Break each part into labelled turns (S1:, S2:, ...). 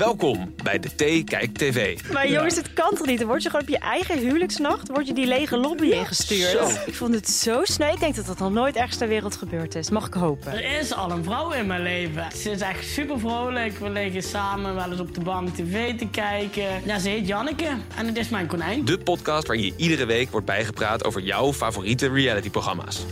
S1: Welkom bij de T Kijk TV.
S2: Maar jongens, het kan toch niet? Dan word je gewoon op je eigen huwelijksnacht word je die lege lobby ingestuurd.
S1: Zo.
S2: Ik vond het zo sneu. Ik denk dat dat nog nooit ergens ter wereld gebeurd is. Mag ik hopen?
S3: Er is al een vrouw in mijn leven. Ze is echt super vrolijk. We liggen samen wel eens op de bank tv te kijken. Ja, ze heet Janneke en het is mijn konijn.
S1: De podcast waarin je iedere week wordt bijgepraat over jouw favoriete realityprogramma's.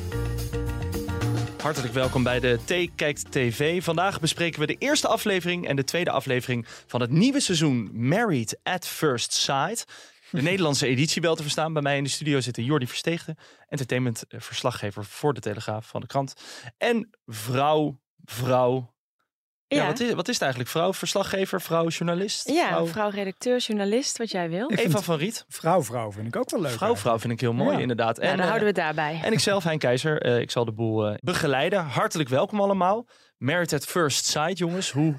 S4: Hartelijk welkom bij de T Kijkt TV. Vandaag bespreken we de eerste aflevering en de tweede aflevering van het nieuwe seizoen Married at First Sight. De Nederlandse editie wel te verstaan. Bij mij in de studio zitten Jordi Versteegde, entertainment-verslaggever voor de Telegraaf van de krant. En vrouw, vrouw. Ja, wat, is, wat is het eigenlijk? Vrouw, verslaggever, vrouw, journalist?
S2: Ja, vrouw redacteur, journalist, wat jij wil.
S5: Ik
S4: Eva van Riet.
S5: Vrouw, vrouw vind ik ook wel leuk.
S4: Vrouw, vrouw vind ik heel mooi,
S5: Ja.
S4: inderdaad.
S2: Ja, dan
S4: eh,
S2: houden we het daarbij.
S4: En ikzelf, Hein Keizer. Eh, ik zal de boel eh, begeleiden. Hartelijk welkom allemaal. Married at First Sight, jongens. Hoe...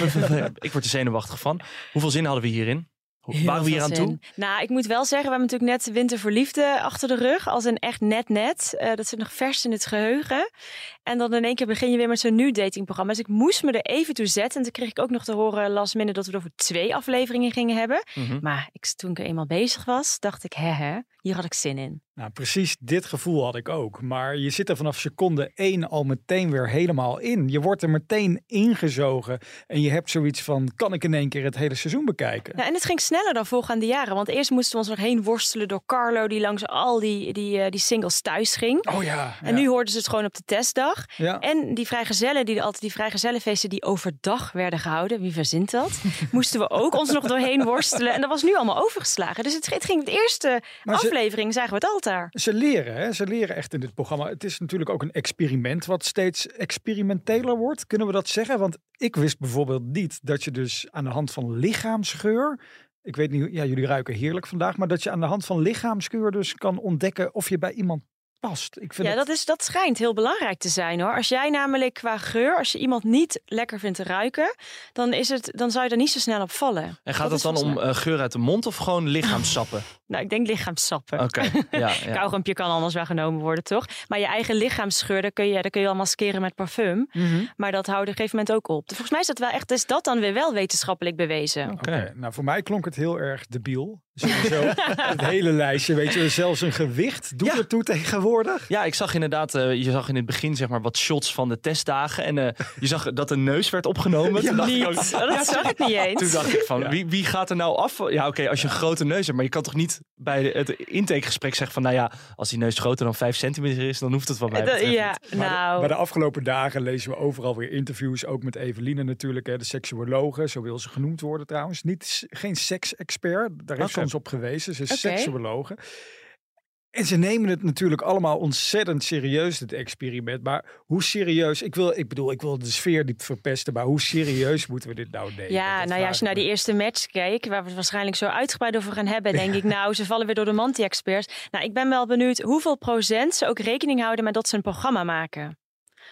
S4: ik word er zenuwachtig van. Hoeveel zin hadden we hierin? Hoe,
S2: Heel
S4: waren we hier aan
S2: zin.
S4: toe?
S2: Nou, ik moet wel zeggen, we hebben natuurlijk net Winter voor Liefde achter de rug. Als een echt net-net. Eh, dat zit nog vers in het geheugen. En dan in één keer begin je weer met zo'n nieuw datingprogramma. Dus ik moest me er even toe zetten. En toen kreeg ik ook nog te horen last minute dat we er over twee afleveringen gingen hebben.
S4: Mhm.
S2: Maar ik, toen ik er eenmaal bezig was, dacht ik, hè hè, hier had ik zin in.
S5: Nou, precies dit gevoel had ik ook. Maar je zit er vanaf seconde één al meteen weer helemaal in. Je wordt er meteen ingezogen. En je hebt zoiets van, kan ik in één keer het hele seizoen bekijken?
S2: Ja, en het ging sneller dan voorgaande jaren. Want eerst moesten we ons nog heen worstelen door Carlo, die langs al die, die, eh, die singles thuis ging.
S5: Oh ja.
S2: En nu hoorden ze het gewoon op de testdag.
S5: Ja.
S2: En die vrijgezellen, die altijd die vrijgezellenfeesten die overdag werden gehouden, wie verzint dat? Moesten we ook ons nog doorheen worstelen. En dat was nu allemaal overgeslagen. Dus het, het ging de eerste
S5: Maar ze-
S2: aflevering, zagen we het
S5: Ze leren, hè? ze leren echt in dit programma. Het is natuurlijk ook een experiment wat steeds experimenteler wordt. Kunnen we dat zeggen? Want ik wist bijvoorbeeld niet dat je dus aan de hand van lichaamsgeur... Ik weet niet, ja, jullie ruiken heerlijk vandaag. Maar dat je aan de hand van lichaamsgeur dus kan ontdekken of je bij iemand past. Ik vind
S2: Ja,
S5: het-
S2: dat, is, dat schijnt heel belangrijk te zijn hoor. Als jij namelijk qua geur, als je iemand niet lekker vindt te ruiken, dan, is het, dan zou je er niet zo snel op vallen.
S4: En
S2: Dat
S4: gaat het
S2: is
S4: dan om eh, geur uit de mond of gewoon lichaamssappen?
S2: Nou, ik denk lichaamssappen.
S4: Oké, ja. ja.
S2: Kan anders wel genomen worden, toch? Maar je eigen lichaamsgeur, dat kun je, dat kun je al maskeren met parfum.
S5: Mhm.
S2: Maar dat houdt op een gegeven moment ook op. Volgens mij is dat wel echt, is dat dan weer wel wetenschappelijk bewezen.
S4: Oké.
S5: Nou, voor mij klonk het heel erg debiel. Sowieso. het hele lijstje, weet je, zelfs een gewicht doet
S4: Ja.
S5: ertoe tegenwoordig.
S4: Ja, ik zag inderdaad, eh, je zag in het begin zeg maar wat shots van de testdagen. En eh, je zag dat de neus werd opgenomen. Toen dacht ik ook-
S2: Niet. Dat zag ik niet eens.
S4: Toen dacht ik van,
S5: Ja.
S4: wie, wie gaat er nou af? Ja, oké, als je een grote neus hebt. Maar je kan toch niet bij de- het intakegesprek zeggen van... Nou ja, als die neus groter dan 5 centimeter is, dan hoeft het wat mij betreft
S2: ja,
S4: niet.
S5: Maar, de,
S2: nou.
S5: maar de afgelopen dagen lezen we overal weer interviews. Ook met Eveline natuurlijk, hè, de seksuologe. Zo wil ze genoemd worden trouwens. Niet, geen seksexpert, daar heeft ze Ons op gewezen. Ze is
S2: Oké.
S5: seksuologe. En ze nemen het natuurlijk allemaal ontzettend serieus, dit experiment. Maar hoe serieus, ik, wil, ik bedoel, ik wil de sfeer niet verpesten. Maar hoe serieus moeten we dit nou nemen?
S2: Ja,
S5: Dat
S2: nou ja, als je naar die eerste match keek, waar we het waarschijnlijk zo uitgebreid over gaan hebben, denk ik, nou, ze vallen weer door de manti-experts. Nou, ik ben wel benieuwd hoeveel procent ze ook rekening houden met dat ze een programma maken.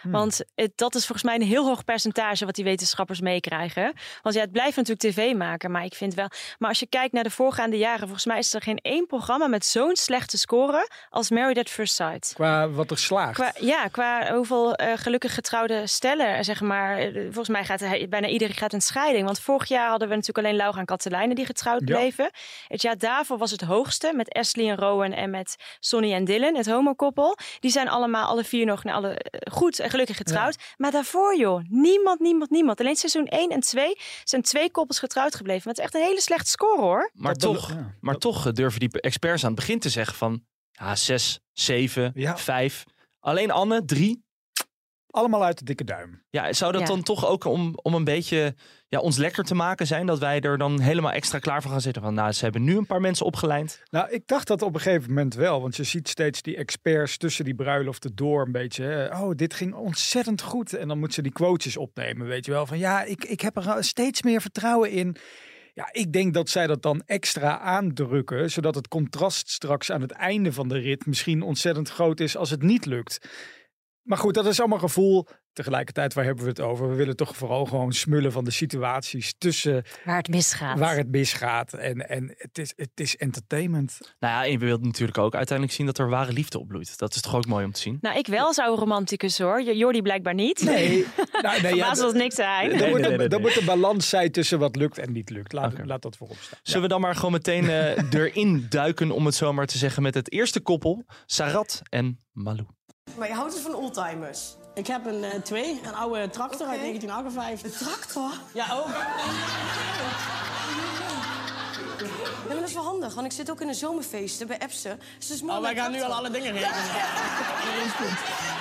S5: Hmm.
S2: Want het, dat is volgens mij een heel hoog percentage wat die wetenschappers meekrijgen. Want ja, het blijft natuurlijk tv maken, maar ik vind wel. Maar als je kijkt naar de voorgaande jaren, volgens mij is er geen één programma met zo'n slechte score als Married at First Sight.
S5: Qua wat er slaagt.
S2: Qua, ja, qua hoeveel eh, gelukkig getrouwde stellen, zeg maar. eh, Volgens mij gaat hij- bijna iedereen gaat een scheiding. Want vorig jaar hadden we natuurlijk alleen Laura en Katelijne die getrouwd
S5: Ja.
S2: bleven. Het jaar daarvoor was het hoogste met Ashley en Rowan en met Sonny en Dylan, het homokoppel. Die zijn allemaal alle vier nog nou, alle, eh, goed gelukkig getrouwd. Maar daarvoor joh, niemand, niemand, niemand. Alleen seizoen 1 en 2 zijn twee koppels getrouwd gebleven. Maar het is echt een hele slechte score hoor.
S4: Maar
S5: Dat
S4: toch,
S5: ja.
S4: maar toch eh, durven die experts aan het begin te zeggen van... Ja, 6, 7,
S5: Ja.
S4: 5. Alleen Anne, 3.
S5: Allemaal uit de dikke duim.
S4: Ja, zou dat
S2: Ja.
S4: dan toch ook om, om een beetje ja, ons lekker te maken zijn? Dat wij er dan helemaal extra klaar voor gaan zitten? Van nou, ze hebben nu een paar mensen opgeleid.
S5: Nou, ik dacht dat op een gegeven moment wel. Want je ziet steeds die experts tussen die bruiloften door een beetje. Hè, oh, dit ging ontzettend goed. En dan moet ze die quotes opnemen, weet je wel. Van ja, ik, ik heb er steeds meer vertrouwen in. Ja, ik denk dat zij dat dan extra aandrukken. Zodat het contrast straks aan het einde van de rit misschien ontzettend groot is als het niet lukt. Maar goed, dat is allemaal gevoel. Tegelijkertijd, waar hebben we het over? We willen toch vooral gewoon smullen van de situaties tussen
S2: Waar het misgaat.
S5: waar het misgaat. En, en het, is, het is entertainment.
S4: Nou ja, en je wilt natuurlijk ook uiteindelijk zien dat er ware liefde opbloeit. Dat is toch ook mooi om te zien?
S2: Nou, ik wel zou romanticus hoor. Jordi blijkbaar niet.
S5: Nee, nou, nee, ja,
S2: was niks zijn.
S5: er
S4: Nee,
S5: moet,
S4: nee,
S5: een-
S4: nee,
S5: er
S4: nee.
S5: moet een balans zijn tussen wat lukt en niet lukt. Laat, laat dat voorop staan.
S4: Zullen we dan maar gewoon meteen eh, erin duiken, om het zo maar te zeggen, met het eerste koppel, Sarat en Malou.
S6: Maar je houdt dus van oldtimers.
S3: Ik heb een eh, twee, een oude tractor uit
S6: Oké.
S3: 1958.
S6: Een tractor?
S3: Ja, ook.
S6: Ja, maar dat is wel handig, want ik zit ook in de zomerfeesten bij Epsen. Dus
S3: Oh, wij gaan nu al alle dingen regelen. Dat is goed.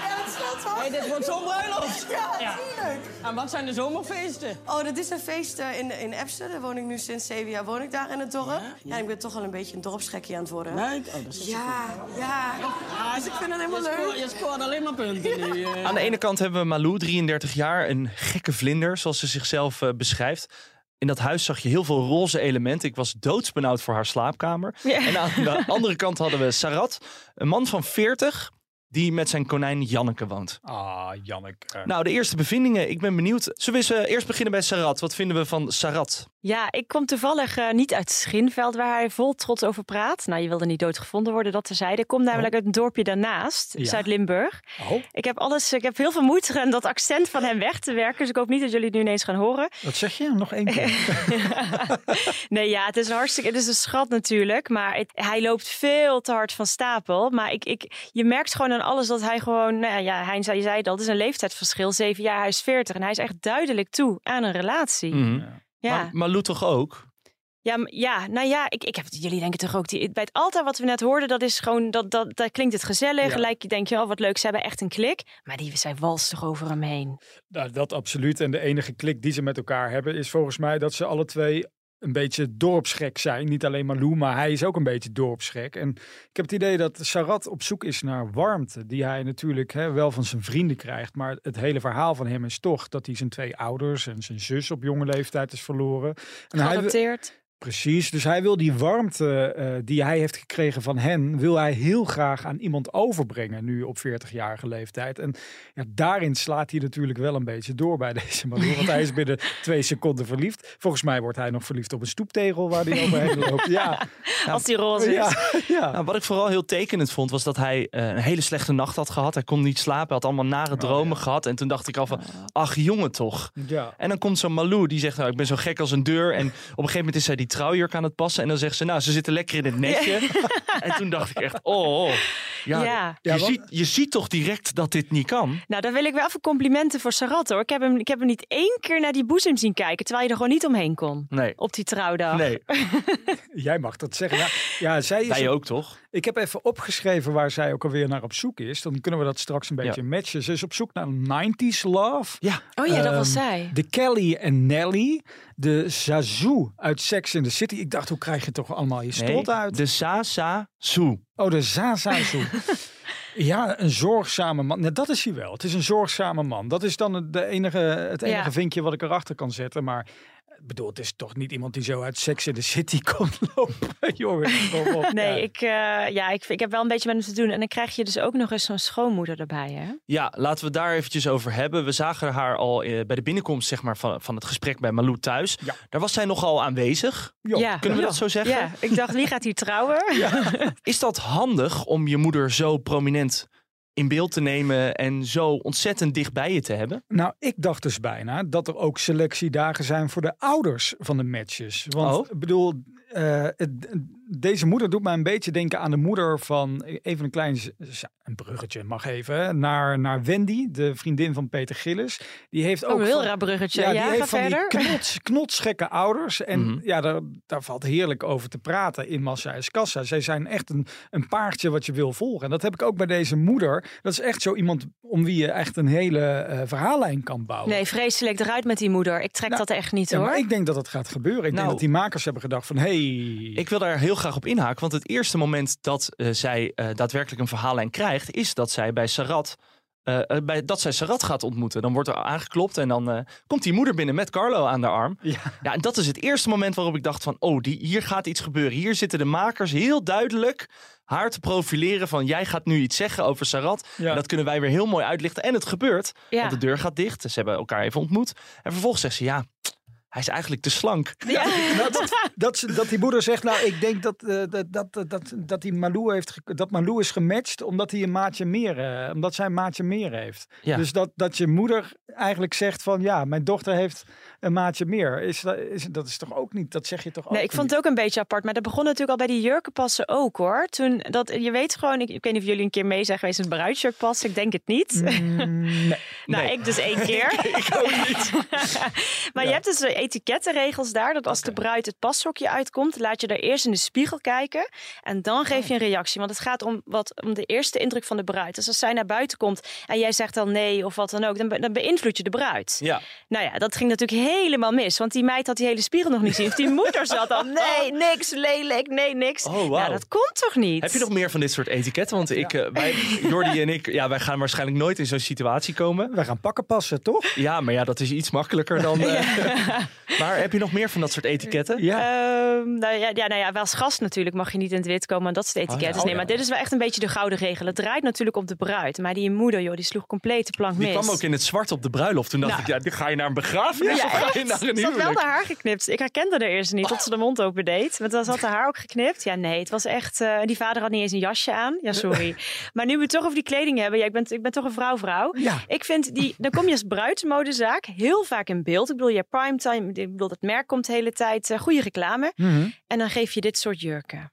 S6: Wel.
S3: Hey, dit wordt zo'n bruiloft.
S6: Ja,
S3: Ja.
S6: tuurlijk.
S3: En wat zijn de zomerfeesten?
S6: Oh, dat is een feest eh, in, in Epsen. Daar woon ik nu sinds zeven jaar woon ik daar in het dorp. Ja, en ik ben toch al een beetje een dorpsgekkie aan het worden.
S3: Leuk. Oh, dat is
S6: Ja, ja. Dus ik vind het helemaal
S3: je, scoort,
S6: leuk.
S3: je scoort alleen maar punten nu. eh.
S4: Aan de ene kant hebben we Malou, 33 jaar, een gekke vlinder, zoals ze zichzelf eh, beschrijft. In dat huis zag je heel veel roze elementen. Ik was doodsbenauwd voor haar slaapkamer. En aan de andere kant hadden we Sarat, een man van 40, die met zijn konijn Janneke woont.
S5: Ah, Janneke.
S4: Nou, de eerste bevindingen. Ik ben benieuwd. Zullen we eens eh, eerst beginnen bij Sarat? Wat vinden we van Sarat?
S2: Ja, ik kom toevallig eh, niet uit Schinveld, waar hij vol trots over praat. Nou, je wilde niet doodgevonden worden, dat terzijde. Ik kom namelijk uit een dorpje daarnaast,
S5: Ja.
S2: Zuid-Limburg.
S5: Oh,
S2: Ik heb alles, ik heb heel veel moeite gedaan dat accent van hem weg te werken. Dus ik hoop niet dat jullie het nu ineens gaan horen.
S5: wat zeg je? Nog één keer.
S2: Nee, ja, het is een hartstikke, het is een schat natuurlijk. Maar het- hij loopt veel te hard van stapel. Maar ik, ik, je merkt gewoon aan alles dat hij gewoon, nou ja, hij zei, je zei het is een leeftijdsverschil. Zeven jaar, hij is veertig. En hij is echt duidelijk toe aan een relatie.
S4: Mhm.
S2: Ja.
S4: Maar Malou toch ook?
S2: Ja, ja, nou ja, ik, ik heb, jullie denken toch ook, die, bij het altaar wat we net hoorden, dat is gewoon, dat, dat, dat klinkt het gezellig.
S5: Ja.
S2: Gelijk denk je, oh wat leuk, ze hebben echt een klik. Maar die, zij walst toch over hem heen.
S5: Nou, dat absoluut. En de enige klik die ze met elkaar hebben is volgens mij dat ze alle twee een beetje dorpsgek zijn. Niet alleen Malou, maar hij is ook een beetje dorpsgek. En ik heb het idee dat Sarat op zoek is naar warmte. Die hij natuurlijk hè, wel van zijn vrienden krijgt. Maar het hele verhaal van hem is toch dat hij zijn twee ouders en zijn zus op jonge leeftijd is verloren. En. Precies, dus hij wil die warmte eh, die hij heeft gekregen van hen, wil hij heel graag aan iemand overbrengen nu op 40-jarige leeftijd. En ja, daarin slaat hij natuurlijk wel een beetje door bij deze man, want hij is binnen twee seconden verliefd. Volgens mij wordt hij nog verliefd op een stoeptegel waar hij overheen loopt. Ja,
S2: Als die roze is.
S5: ja, ja.
S4: Nou, wat ik vooral heel tekenend vond, was dat hij eh, een hele slechte nacht had gehad. Hij kon niet slapen, hij had allemaal nare dromen gehad. En toen dacht ik al van, ach jongen toch.
S5: ja.
S4: En dan komt zo'n Malou, die zegt, nou, ik ben zo gek als een deur. En op een gegeven moment is zij die trouwjurk aan het passen. En dan zegt ze, nou, ze zitten lekker in het netje. En toen dacht ik echt, oh, oh. Ja,
S2: Ja.
S4: Je,
S5: Ja,
S4: ziet, je ziet toch direct dat dit niet kan?
S2: Nou, dan wil ik wel even complimenten voor Sarat hoor. Ik heb, hem, ik heb hem niet één keer naar die boezem zien kijken, terwijl je er gewoon niet omheen kon.
S4: Nee.
S2: Op die trouwdag.
S4: Nee,
S5: Jij mag dat zeggen. Ja, ja zij is
S4: wij ook toch?
S5: Ik heb even opgeschreven waar zij ook alweer naar op zoek is. Dan kunnen we dat straks een beetje matchen. Ze is op zoek naar 90s love.
S4: Ja.
S2: Oh ja, dat was
S5: Ehm,
S2: zij.
S5: De Kelly en Nelly. De Zazu uit Sex in the City. Ik dacht, hoe krijg je toch allemaal je strot uit?
S4: de Sa-Sa Soe.
S5: Oh, de Zazazu. ja, een zorgzame man. Nou, dat is hij wel. Het is een zorgzame man. Dat is dan het- de enige, het enige
S2: Ja.
S5: vinkje wat ik erachter kan zetten. Maar ik bedoel, het is toch niet iemand die zo uit Sex in the City komt lopen. Jongen, op.
S2: Nee,
S5: Ja.
S2: ik, eh, ja, ik, ik heb wel een beetje met hem te doen. En dan krijg je dus ook nog eens zo'n schoonmoeder erbij, hè?
S4: Ja, laten we het daar eventjes over hebben. We zagen haar al eh, bij de binnenkomst zeg maar, van, van het gesprek bij Malou thuis.
S5: Ja.
S4: Daar was zij nogal aanwezig.
S5: Jo.
S2: Ja.
S4: Kunnen we
S5: Ja.
S4: dat zo zeggen?
S2: Ja, ik dacht, wie gaat hier trouwen?
S4: Is dat handig om je moeder zo prominent in beeld te nemen en zo ontzettend dicht bij je te hebben?
S5: Nou, ik dacht dus bijna dat er ook selectiedagen zijn voor de ouders van de matches. Want
S4: Oh.
S5: ik bedoel, eh, het- deze moeder doet mij een beetje denken aan de moeder van, even een klein een bruggetje mag even, naar, naar Wendy, de vriendin van Peter Gillis. Die heeft ook
S2: Oh, een heel
S5: van-
S2: raar bruggetje. Ja,
S5: ja, die
S2: ga
S5: heeft van
S2: verder.
S5: die knots, knotsgekke ouders. En
S4: Mhm.
S5: ja, daar, daar valt heerlijk over te praten in Massa is Kassa. Zij zijn echt een, een paardje wat je wil volgen. En dat heb ik ook bij deze moeder. Dat is echt zo iemand om wie je echt een hele eh, verhaallijn kan bouwen.
S2: Nee, vreselijk eruit met die moeder. Ik trek
S5: Nou,
S2: dat echt niet
S5: Ja,
S2: hoor.
S5: maar ik denk dat het gaat gebeuren. Ik
S4: Nou.
S5: denk dat die makers hebben gedacht van... hey,
S4: Ik wil daar heel graag op inhaken, want het eerste moment dat eh, zij eh, daadwerkelijk een verhaallijn krijgt, is dat zij bij Sarat eh, bij, dat zij Sarat gaat ontmoeten. Dan wordt er aangeklopt en dan eh, komt die moeder binnen met Carlo aan de arm.
S5: Ja.
S4: Ja, en dat is het eerste moment waarop ik dacht van... oh, die, hier gaat iets gebeuren. Hier zitten de makers heel duidelijk haar te profileren van... jij gaat nu iets zeggen over Sarat.
S5: Ja.
S4: En dat kunnen wij weer heel mooi uitlichten. En het gebeurt,
S2: Ja.
S4: want de deur gaat dicht. Ze hebben elkaar even ontmoet. En vervolgens zegt ze, ja, hij is eigenlijk te slank.
S2: Ja.
S5: Dat, ze- dat die moeder zegt, nou, ik denk dat, eh, dat, dat, dat, dat, dat die Malou heeft, dat Malou is gematcht omdat hij een maatje meer, eh, omdat zij een maatje meer heeft.
S4: Ja.
S5: Dus dat, dat je moeder eigenlijk zegt van, ja, mijn dochter heeft een maatje meer. Is, dat- is, dat is toch ook niet, dat zeg je toch ook
S2: Nee, ik vond het ook een beetje apart. Maar dat begon natuurlijk al bij die jurkenpassen ook hoor. Toen dat, je weet gewoon, ik, ik weet niet of jullie een keer mee zijn geweest het bruidsjurkpas. Ik denk het niet.
S5: Mm, nee.
S2: Nou,
S4: Nee.
S2: ik dus één keer. ik ook niet. maar je hebt dus etikettenregels daar. Dat als de bruid het pashokje uitkomt, laat je daar eerst in de spiegel kijken. En dan geef je een reactie. Want het gaat om, wat, om de eerste indruk van de bruid. Dus als zij naar buiten komt en jij zegt dan nee of wat dan ook, dan, be- dan beïnvloed je de bruid.
S4: Ja.
S2: Nou ja, dat ging natuurlijk helemaal mis. Want die meid had die hele spiegel nog niet zien. Of die moeder zat al, nee, niks, lelijk, nee, niks.
S4: Oh, wauw.
S2: Nou, dat komt toch niet?
S4: Heb je nog meer van dit soort etiketten? Want ik, eh, wij, Jordi en ik, ja, wij gaan waarschijnlijk nooit in zo'n situatie komen.
S5: Wij gaan pakken passen, toch?
S4: Ja, maar ja, dat is iets makkelijker dan... eh, Maar heb je nog meer van dat soort etiketten?
S5: Ja.
S2: Ehm, nou, ja, ja, nou ja, wel als gast natuurlijk mag je niet in het wit komen en dat soort etiketten.
S4: Oh ja.
S2: nee,
S5: Oh
S2: maar dit is wel echt een beetje de gouden regel. Het draait natuurlijk om de bruid. Maar die moeder, joh, die sloeg compleet de plank
S4: Die
S2: mis.
S4: kwam ook in het zwart op de bruiloft. Toen dacht
S2: Nou.
S4: ik, ja, die- ga je naar een begrafenis
S2: Ja,
S4: of ga je naar een
S2: Ze had wel de haar geknipt. Ik herkende haar eerst niet tot ze de mond open deed. Want dan had haar haar ook geknipt. Ja, nee, het was echt... eh, die vader had niet eens een jasje aan. Ja, sorry. maar nu we het toch over die kleding hebben. Ja, ik ben, ik ben toch een vrouw-vrouw.
S5: Ja.
S2: Ik vind die... Dan kom je als bruidsmodezaak heel vaak in beeld. Ik bedoel, je hebt primetime. Ik bedoel, het merk komt de hele tijd. eh, goede reclame.
S5: Mhm.
S2: En dan geef je dit soort jurken.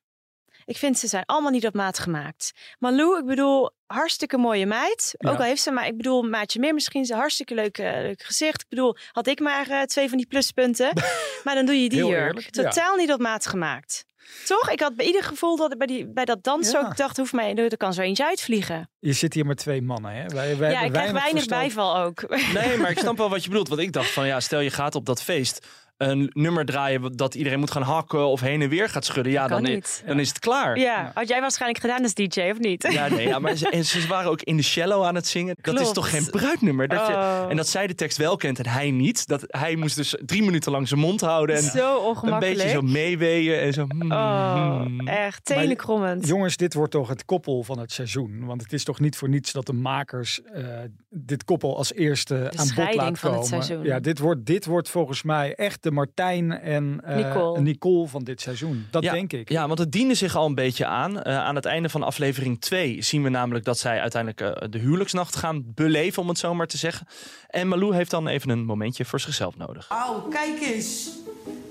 S2: Ik vind ze zijn allemaal niet op maat gemaakt. Malou, ik bedoel, hartstikke mooie meid.
S5: Ja.
S2: Ook al heeft ze maar, ik bedoel, maatje meer misschien. Ze hartstikke leuk, eh, leuk gezicht. Ik bedoel, had ik maar eh, twee van die pluspunten. maar dan doe je die
S5: Heel
S2: jurk.
S5: eerlijk, ja.
S2: Totaal niet op maat gemaakt. Toch? Ik had bij ieder gevoel dat ik bij, die, bij dat dansen
S5: Ja.
S2: ook dacht, hoeft mij, er kan zo eentje uitvliegen.
S5: Je zit hier met twee mannen, hè? Wij, wij
S2: ja, ik
S5: hebben
S2: krijg weinig
S5: verstand.
S2: bijval ook.
S4: Nee, maar ik snap wel wat je bedoelt. Want ik dacht van, ja, stel je gaat op dat feest een nummer draaien dat iedereen moet gaan hakken of heen en weer gaat schudden. Ja, dan, i-
S2: niet.
S4: dan is het klaar.
S2: ja, had jij waarschijnlijk gedaan als DJ of niet?
S4: Ja, nee, ja, maar ze, en ze waren ook in de cello aan het zingen. Dat is toch geen bruidnummer? Dat je,
S2: Oh.
S4: en dat zij de tekst wel kent en hij niet. Dat, hij moest dus drie minuten lang zijn mond houden en
S2: Zo
S4: een beetje zo meeweeën en zo. hmm,
S2: Oh, echt tenenkrommend.
S5: Jongens, dit wordt toch het koppel van het seizoen. Want het is toch niet voor niets dat de makers eh, dit koppel als eerste aan bod laten
S2: van het
S5: komen.
S2: seizoen.
S5: Ja, dit wordt, dit wordt volgens mij echt de Martijn en eh,
S2: Nicole.
S5: Nicole van dit seizoen. Dat
S4: Ja,
S5: denk ik.
S4: Ja, want het diende zich al een beetje aan. Eh, aan het einde van aflevering 2 zien we namelijk dat zij uiteindelijk eh, de huwelijksnacht gaan beleven, om het zo maar te zeggen. En Malou heeft dan even een momentje voor zichzelf nodig.
S6: Auw, kijk eens.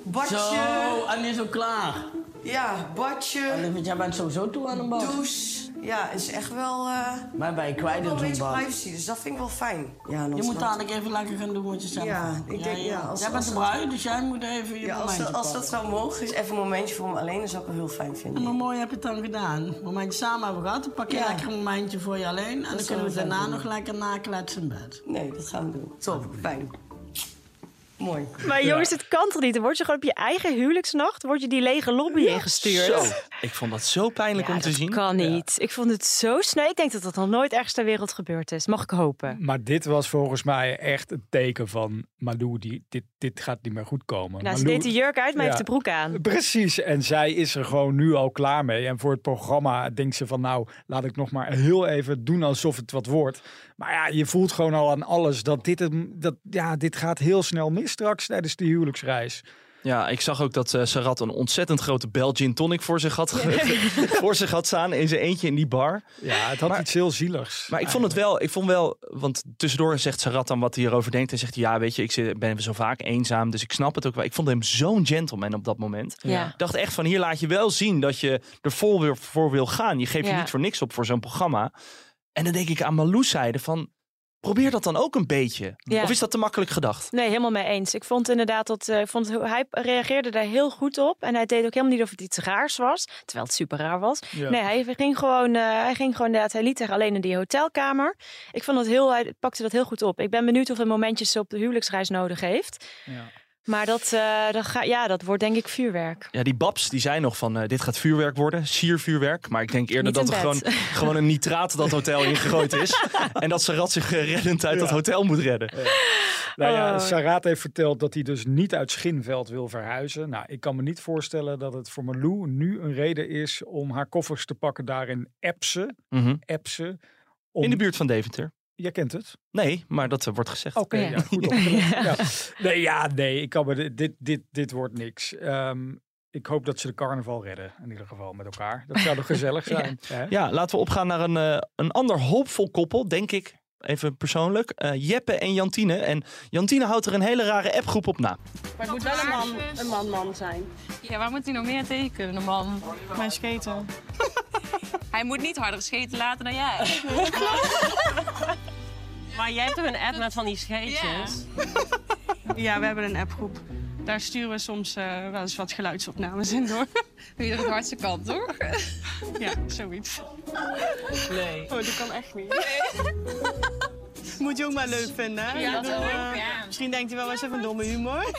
S6: Badje.
S3: Zo, en is ook klaar.
S6: Ja,
S3: want jij bent sowieso toe aan een bad.
S6: Douche. Ja, is echt wel, eh
S3: Maar je kwijt
S6: wel een
S3: zo'n
S6: beetje privacy. Dus dat vind ik wel fijn. Ja,
S3: Je moet dadelijk even lekker gaan doen wat je zelf
S6: Ja, ik denk, ja, als-
S3: jij bent de
S6: het-
S3: bruid, dus jij moet even je
S6: Ja, als,
S3: momentje
S6: dat, als dat zou mogen, is even een momentje voor me alleen, dat zou ik wel heel fijn
S3: En
S6: vinden.
S3: hoe mooi heb je het dan gedaan? Een momentje samen hebben we gehad, dan pak je
S6: Ja.
S3: lekker een momentje voor je alleen. En dan kunnen we daarna nog lekker nakletsen in bed.
S6: Nee, dat gaan we doen. Top, fijn. Mooi.
S2: Maar jongens, het kan toch niet? Dan word je gewoon op je eigen huwelijksnacht word je die lege lobby ingestuurd.
S4: Zo, ik vond dat zo pijnlijk
S2: Ja,
S4: om te
S2: dat
S4: zien.
S2: kan niet. Ik vond het zo sneu. Ik denk dat dat nog nooit ergens ter wereld gebeurd is. Mag ik hopen.
S5: Maar dit was volgens mij echt een teken van Malou, die, dit, dit gaat niet meer goed komen.
S2: Nou, ze
S5: Malou-
S2: deed de jurk uit, maar
S5: Ja.
S2: heeft de broek aan.
S5: Precies, en zij is er gewoon nu al klaar mee. En voor het programma denkt ze van nou, laat ik nog maar heel even doen alsof het wat wordt. Maar ja, je voelt gewoon al aan alles dat dit, dat, ja, dit gaat heel snel mis straks tijdens de huwelijksreis.
S4: Ja, ik zag ook dat eh, Sarat een ontzettend grote Belgian tonic voor zich had, voor zich had staan in zijn eentje in die bar.
S5: Ja, het had
S4: Maar-
S5: iets heel zieligs.
S4: Maar ik vond het wel, ik vond wel, want tussendoor zegt Sarat dan wat hij erover denkt. En zegt hij, ja, weet je, ik zit- ben zo vaak eenzaam, dus ik snap het ook wel. Ik vond hem zo'n gentleman op dat moment.
S2: Ja.
S4: Ik dacht echt van, hier laat je wel zien dat je er vol weer voor wil gaan. Je geeft je niet voor niks op voor zo'n programma. En dan denk ik aan Malou zijde van, probeer dat dan ook een beetje.
S2: Ja.
S4: Of is dat te makkelijk gedacht?
S2: Nee, helemaal mee eens. Ik vond inderdaad dat eh, ik vond hij reageerde daar heel goed op. En hij deed ook helemaal niet of het iets raars was. Terwijl het super raar was.
S5: Ja.
S2: Nee, hij ging gewoon, eh, hij ging gewoon inderdaad, hij liet haar alleen in die hotelkamer. Ik vond dat heel, hij pakte dat heel goed op. Ik ben benieuwd hoeveel momentjes ze op de huwelijksreis nodig heeft.
S5: Ja.
S2: Maar dat, eh, dat, ga, ja, dat wordt denk ik vuurwerk.
S4: Ja, die babs die zei nog van eh, dit gaat vuurwerk worden, siervuurwerk. Maar ik denk eerder
S2: Niet
S4: dat er gewoon,
S2: bed.
S4: gewoon een nitraat dat hotel ingegooid is. en dat Sarat zich eh, reddend uit dat hotel moet redden.
S5: Nou ja,
S2: Oh.
S5: Sarat heeft verteld dat hij dus niet uit Schinveld wil verhuizen. Nou, ik kan me niet voorstellen dat het voor Malou nu een reden is om haar koffers te pakken daar in Epse.
S4: Mhm.
S5: Epse. Om...
S4: In de buurt van Deventer.
S5: Jij kent het?
S4: Nee, maar dat eh, wordt gezegd.
S5: Oké,
S2: Ja.
S5: ja. goed ja. Nee, ja, nee, ik kan me, dit- dit, dit, wordt niks. Ehm, ik hoop dat ze de carnaval redden, in ieder geval met elkaar. Dat zou toch gezellig zijn?
S4: Ja, laten we opgaan naar een, eh, een ander hoopvol koppel, denk ik. Even persoonlijk. Eh, Jeppe en Jantine. En Jantine houdt er een hele rare appgroep op na.
S7: Maar het moet wel een man, een man-man zijn.
S8: Ja, waar moet hij nog meer tekenen, de man?
S7: Mijn skaten.
S8: Hij moet niet harder scheten laten dan jij.
S7: Maar jij hebt toch een app met van die scheetjes? Ja, we hebben een appgroep. Daar sturen we soms eh, wel eens wat geluidsopnames in door.
S8: Wie er het hardste kan, toch?
S7: Ja, zoiets. Nee. Oh, dat kan echt niet. Moet je ook maar leuk vinden, hè?
S8: Ja, dat ook,
S7: eh,
S8: ja.
S7: Misschien denkt hij wel eens even domme humor.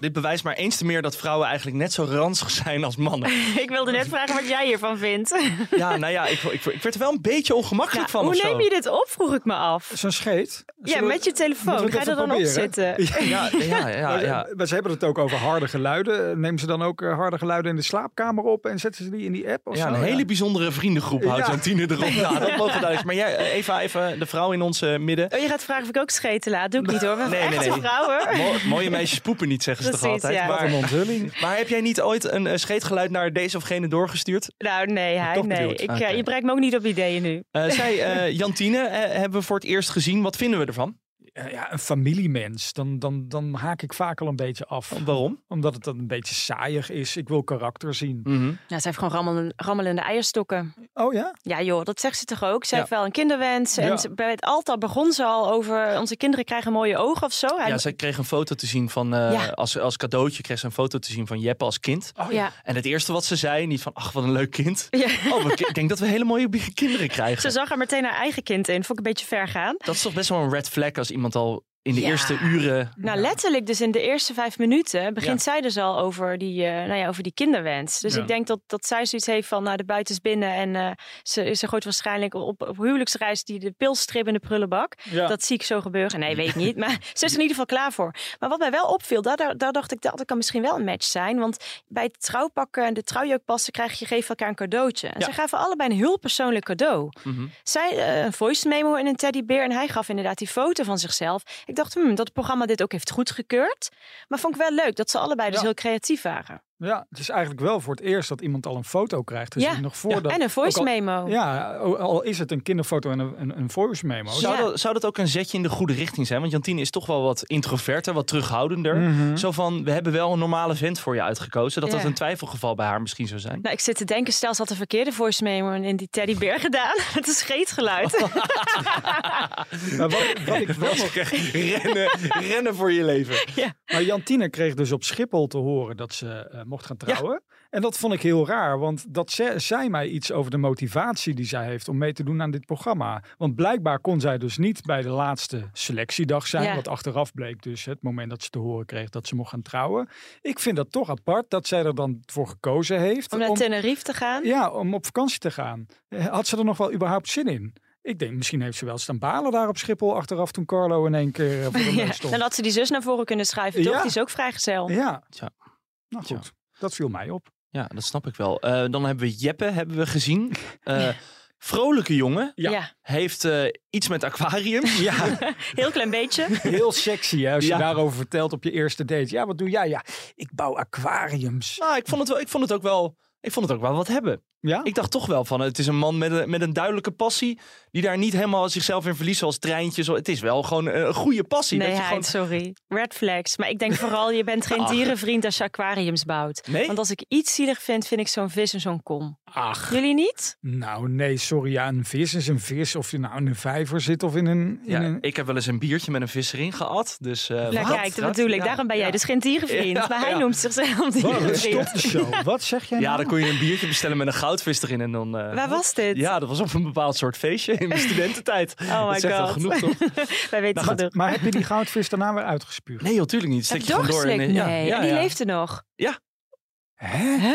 S4: Dit bewijst maar eens te meer dat vrouwen eigenlijk net zo ranzig zijn als mannen.
S2: ik wilde net vragen wat jij hiervan vindt.
S4: Ja, nou ja, ik, ik, ik werd er wel een beetje ongemakkelijk van
S2: hoe
S4: of zo.
S2: neem je dit op, vroeg ik me af.
S5: Zo'n scheet.
S2: Ja,
S5: Zullen
S2: met je telefoon.
S5: we
S2: Ga je er dan op zitten?
S4: Ja, ja, ja,
S5: Maar,
S4: ja.
S5: maar ze hebben het ook over harde geluiden. Nemen ze dan ook eh, harde geluiden in de slaapkamer op en zetten ze die in die app? Of
S4: Ja,
S5: zo?
S4: een hele bijzondere vriendengroep houdt
S5: Ja.
S4: Jantine erop. Ja, dat mogen duidelijk. Maar jij, eh, Eva, even de vrouw in ons eh, midden.
S2: Oh, je gaat vragen of ik ook scheten laat. Doe ik niet hoor. We
S4: Nee, nee, nee.
S2: vrouwen.
S4: Mo- mooie meisjes poepen niet, zeggen ze toch
S2: Precies,
S4: altijd.
S2: ja.
S5: Wat
S4: Maar,
S5: een onthulling.
S4: maar heb jij niet ooit een eh, scheetgeluid naar deze of gene doorgestuurd?
S2: Nou, nee, hij,
S5: toch
S2: nee. Ik, eh, je brengt me ook niet op ideeën nu.
S4: Eh, zij, eh, Jantine, hebben we voor het eerst gezien. Wat vinden we ervan?
S5: Ja, ja, een familiemens. Dan, dan, dan haak ik vaak al een beetje af.
S4: Waarom?
S5: Omdat het dan een beetje saaiig is. Ik wil karakter zien.
S4: Mhm.
S2: Ja, ze heeft gewoon rammelen, rammelende eierstokken.
S5: Oh ja?
S2: Ja joh, dat zegt ze toch ook? Ze
S4: Ja.
S2: heeft wel een kinderwens. En
S5: Ja.
S2: ze, bij het altaar begon ze al over... onze kinderen krijgen mooie ogen of zo. Hij-
S4: Ja, zij kreeg een foto te zien van, eh,
S2: Ja.
S4: als, als cadeautje kreeg ze een foto te zien van Jeppe als kind.
S2: ja.
S4: En het eerste wat ze zei, niet van, ach wat een leuk kind.
S2: Ja.
S4: Oh, ik denk dat we hele mooie kinderen krijgen.
S2: Ze zag er meteen haar eigen kind in. Vond ik een beetje ver gaan.
S4: Dat is toch best wel een red flag als iemand al in de
S2: Ja.
S4: eerste uren...
S2: Nou, letterlijk dus in de eerste vijf minuten begint zij dus al over die, eh, nou ja, over die kinderwens. Dus
S5: Ja.
S2: ik denk dat, dat zij zoiets heeft van, nou, de buiten is binnen. En eh, ze, ze gooit waarschijnlijk op, op huwelijksreis die de pilstrip in de prullenbak.
S5: Ja.
S2: Dat zie ik zo gebeuren. Nee, weet ik niet. Maar ze is er in ieder geval klaar voor. Maar wat mij wel opviel, daar, daar, daar dacht ik, dat kan misschien wel een match zijn. Want bij het trouwpakken en de trouwjurk passen krijg je, geef elkaar een cadeautje. En
S4: Ja.
S2: ze gaven allebei een heel persoonlijk cadeau.
S4: Mhm.
S2: Zij eh, een voice memo en een teddybeer. En hij gaf inderdaad die foto van zichzelf. Ik dacht, hmm, dat het programma dit ook heeft goedgekeurd. Maar vond ik wel leuk dat ze allebei dus
S5: Ja.
S2: heel creatief waren.
S5: Ja, het is eigenlijk wel voor het eerst dat iemand al een foto krijgt. Dus
S2: Ja.
S5: nog voordat,
S2: en een voice
S5: al-
S2: memo.
S5: Ja, al is het een kinderfoto en een, een, een voice memo.
S4: Zou,
S2: Ja.
S4: dat, zou dat ook een zetje in de goede richting zijn? Want Jantine is toch wel wat introverter, wat terughoudender.
S5: Mhm.
S4: Zo van, we hebben wel een normale vent voor je uitgekozen. Dat dat
S2: Ja.
S4: een twijfelgeval bij haar misschien zou zijn.
S2: Nou, ik zit te denken, stel ze had de verkeerde voice memo in die teddybeer gedaan. Het is scheetgeluid.
S5: Maar wat, wat ik wel nog
S4: rennen, rennen voor je leven.
S5: Maar Jantine kreeg dus op Schiphol te horen dat ze eh, mocht gaan trouwen. En dat vond ik heel raar, want dat ze, zei mij iets over de motivatie die zij heeft om mee te doen aan dit programma. Want blijkbaar kon zij dus niet bij de laatste selectiedag zijn,
S2: Ja.
S5: wat achteraf bleek dus het moment dat ze te horen kreeg dat ze mocht gaan trouwen. Ik vind dat toch apart dat zij er dan voor gekozen heeft.
S2: Om naar Tenerife te gaan.
S5: ja, om op vakantie te gaan. Eh, Had ze er nog wel überhaupt zin in? Ik denk, misschien heeft ze wel staan balen daar op Schiphol achteraf toen Carlo in één keer eh, voor de
S2: Ja,
S5: stond.
S2: Dan had ze die zus naar voren kunnen schuiven, toch?
S5: Ja.
S2: Die is ook vrijgezel.
S5: Ja.
S4: Tja.
S5: Nou goed, dat viel mij op.
S4: Ja, dat snap ik wel. Eh, dan hebben we Jeppe hebben we gezien. Eh, Vrolijke jongen.
S5: Ja.
S2: Ja.
S4: Heeft eh, iets met aquarium.
S5: Ja,
S2: heel klein beetje.
S5: heel sexy hè, als je
S4: Ja.
S5: daarover vertelt op je eerste date. Ja, wat doe jij? Ja, ik bouw aquariums.
S4: Nou, ik vond het, wel, ik vond het ook wel. Ik vond het ook wel wat hebben.
S5: Ja?
S4: Ik dacht toch wel van, het is een man met een, met een duidelijke passie. Die daar niet helemaal zichzelf in verliest zoals treintjes. Het is wel gewoon een goede passie.
S2: Nee,
S4: dat je gewoon...
S2: sorry. Red flags. Maar ik denk vooral, je bent geen
S4: Ach.
S2: dierenvriend als je aquariums bouwt.
S4: Nee?
S2: Want als ik iets zielig vind, vind ik zo'n vis en zo'n kom.
S5: Ach,
S2: Jullie niet?
S5: nou nee, sorry. Ja, een vis is een vis. Of je nou in een vijver zit of in een... In
S4: Ja,
S5: een...
S4: ik heb wel eens een biertje met een vis erin gehad. Dus, eh,
S2: Nou,
S4: wat?
S2: kijk, dat bedoel ik.
S4: Ja,
S2: Daarom ben jij
S4: ja.
S2: dus geen dierenvriend.
S4: Ja,
S2: maar hij
S4: ja.
S2: noemt zichzelf
S5: Wat,
S2: dierenvriend.
S5: stop de show. Wat zeg jij
S4: Ja,
S5: nou?
S4: dan kon je een biertje bestellen met een goudvis erin en dan... eh,
S2: Waar was dit?
S4: Ja, dat was op een bepaald soort feestje in mijn studententijd.
S2: Oh
S4: dat
S2: my
S4: zegt al
S2: god.
S4: genoeg, toch?
S2: Wij weten
S5: Maar,
S2: genoeg.
S5: maar heb je die goudvis daarna weer uitgespuugd?
S4: Nee, natuurlijk niet. Je gewoon door.
S2: doorgeslikt?
S4: in- ja,
S2: Nee,
S4: ja,
S2: en die
S4: ja.
S2: leefde nog.
S5: Hè?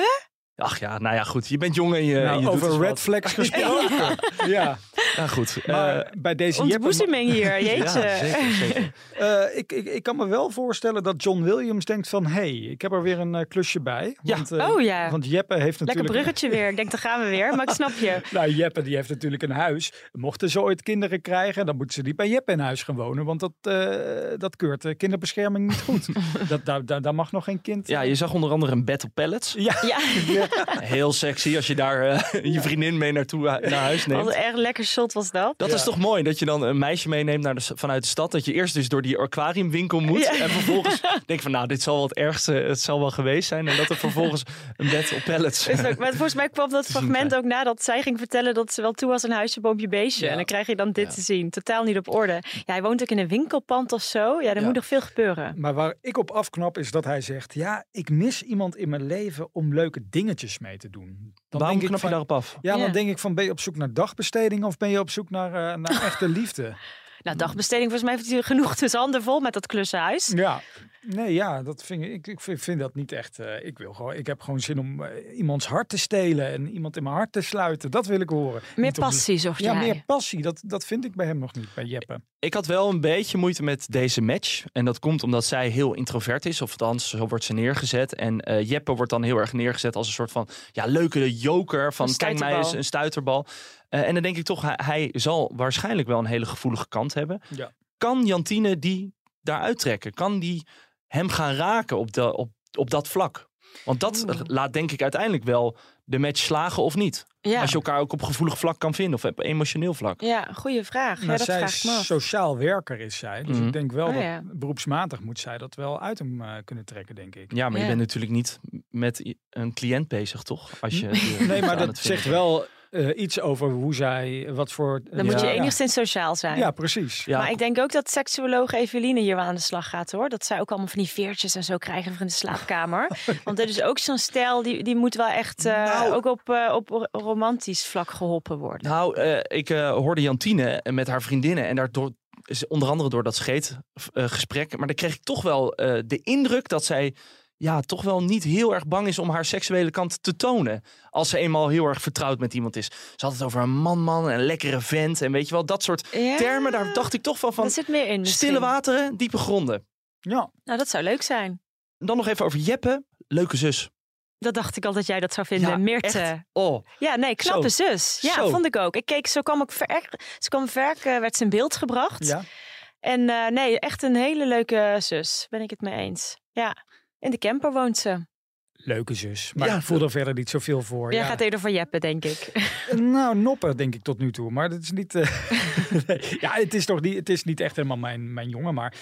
S4: Ach ja, nou ja, goed. Je bent jong en je, en
S5: Nou,
S4: je
S5: over
S4: dus
S5: red flags gesproken. ja,
S4: Ja, goed.
S5: maar
S4: Eh,
S5: bij deze Jeppe...
S2: Ontboezeming hier, jeetje.
S4: ja, zeker, zeker.
S5: Eh, ik, ik, ik kan me wel voorstellen dat John Williams denkt van... hé, hey, ik heb er weer een eh, klusje bij.
S4: Ja.
S5: Want, eh,
S2: Oh ja.
S5: Want Jeppe heeft
S2: Lekker
S5: natuurlijk...
S2: bruggetje weer. Ik denk, daar gaan we weer. Maar ik snap je.
S5: Nou, Jeppe die heeft natuurlijk een huis. Mochten ze ooit kinderen krijgen, dan moeten ze niet bij Jeppe in huis gaan wonen. Want dat, eh, dat keurt de kinderbescherming niet goed. dat, daar, daar, daar mag nog geen kind...
S4: Ja, je zag onder andere een bed op pallets.
S5: Ja,
S2: Ja,
S4: Heel sexy als je daar je vriendin mee naartoe naar huis neemt.
S2: een erg lekker shot was dat.
S4: Dat is toch mooi dat je dan een meisje meeneemt naar de, vanuit de stad. Dat je eerst dus door die aquariumwinkel moet.
S2: Ja.
S4: En vervolgens denk van nou, dit zal wel het ergste het zal wel geweest zijn. En dat er vervolgens een bed op pallets.
S2: Is ook- maar volgens mij kwam dat fragment ook nadat zij ging vertellen dat ze wel toe was aan huisje, boompje, beestje.
S4: Ja.
S2: En dan krijg je dan dit
S4: Ja.
S2: te zien. Totaal niet op orde. Ja, hij woont ook in een winkelpand of zo. Ja, er
S4: Ja.
S2: moet nog veel gebeuren.
S5: Maar waar ik op afknap is dat hij zegt... ja, ik mis iemand in mijn leven om leuke dingetjes mee te doen. Dan
S4: Waarom
S5: denk ik
S4: knap je
S5: van,
S4: daarop af?
S5: Ja,
S2: Ja.
S5: dan denk ik van ben je op zoek naar dagbesteding... of ben je op zoek naar, eh, naar echte liefde?
S2: Nou, dagbesteding volgens mij heeft hij genoeg tussen handen vol met dat klussenhuis.
S5: Ja. Nee, ja, dat vind ik, ik, vind, vind dat niet echt. eh, ik wil gewoon, ik heb gewoon zin om eh, iemands hart te stelen en iemand in mijn hart te sluiten. Dat wil ik horen.
S2: Meer
S5: Niet
S2: passie, zocht
S5: Ja,
S2: jij.
S5: meer passie. Dat, dat vind ik bij hem nog niet, bij Jeppe.
S4: Ik had wel een beetje moeite met deze match. En dat komt omdat zij heel introvert is. Of althans, zo wordt ze neergezet. En eh, Jeppe wordt dan heel erg neergezet als een soort van ja, leuke joker. Van kijk mij eens, een stuiterbal. Eh, en dan denk ik toch, hij, hij zal waarschijnlijk wel een hele gevoelige kant hebben.
S5: Ja.
S4: Kan Jantine die daaruit trekken? Kan die hem gaan raken op, de, op, op dat vlak? Want dat
S2: Oeh.
S4: laat denk ik uiteindelijk wel de match slagen of niet.
S2: Ja.
S4: Als je elkaar ook op gevoelig vlak kan vinden. Of op emotioneel vlak.
S2: ja, goede vraag. Ja,
S5: Maar
S2: dat
S5: zij
S2: vraag ik
S5: is
S2: me af.
S5: sociaal werker is zij. Dus
S4: Mhm.
S5: ik denk wel
S2: Oh,
S5: dat
S2: ja.
S5: beroepsmatig moet zij dat wel uit hem eh, kunnen trekken, denk ik.
S4: Ja, maar je bent natuurlijk niet met een cliënt bezig, toch? Als je, je
S5: Nee, maar dat zegt wel eh, iets over hoe zij, wat voor...
S2: Dan moet je enigszins sociaal zijn.
S5: Ja, precies.
S4: Ja,
S2: Maar ik denk ook dat seksuoloog Eveline hier wel aan de slag gaat hoor. Dat zij ook allemaal van die veertjes en zo krijgen voor in de slaapkamer. Want dit is ook zo'n stijl, die, die moet wel echt eh,
S5: Nou.
S2: ook op, eh, op ro- romantisch vlak geholpen worden.
S4: Nou, eh, ik eh, hoorde Jantine met haar vriendinnen en daardoor is onder andere door dat scheetgesprek. maar dan kreeg ik toch wel eh, de indruk dat zij ja, toch wel niet heel erg bang is om haar seksuele kant te tonen. Als ze eenmaal heel erg vertrouwd met iemand is. Ze had het over een man-man, een lekkere vent en weet je wel, dat soort
S2: Ja,
S4: termen. Daar dacht ik toch wel van
S2: Er zit meer in misschien.
S4: stille wateren, diepe gronden.
S5: Ja,
S2: Nou, dat zou leuk zijn.
S4: Dan nog even over Jeppe, leuke zus.
S2: Dat dacht ik al dat jij dat zou vinden.
S4: Ja,
S2: Meerte.
S4: echt. Oh,
S2: Ja, nee, knappe
S4: Zo.
S2: zus. Ja,
S4: Zo.
S2: vond ik ook. Ik keek, zo kwam ik ver, ze kwam ver, eh, werd ze in beeld gebracht.
S5: ja.
S2: En eh, nee, echt een hele leuke zus. Ben ik het mee eens. Ja, in de camper woont ze.
S5: leuke zus. Maar
S4: Ja,
S5: ik voel er verder niet zoveel voor.
S2: Jij
S5: ja.
S2: gaat eerder voor Jeppe, denk ik.
S5: Nou, noppen denk ik tot nu toe. Maar dat is niet. eh, nee. ja, het is toch niet. Het is niet echt helemaal mijn, mijn jongen. Maar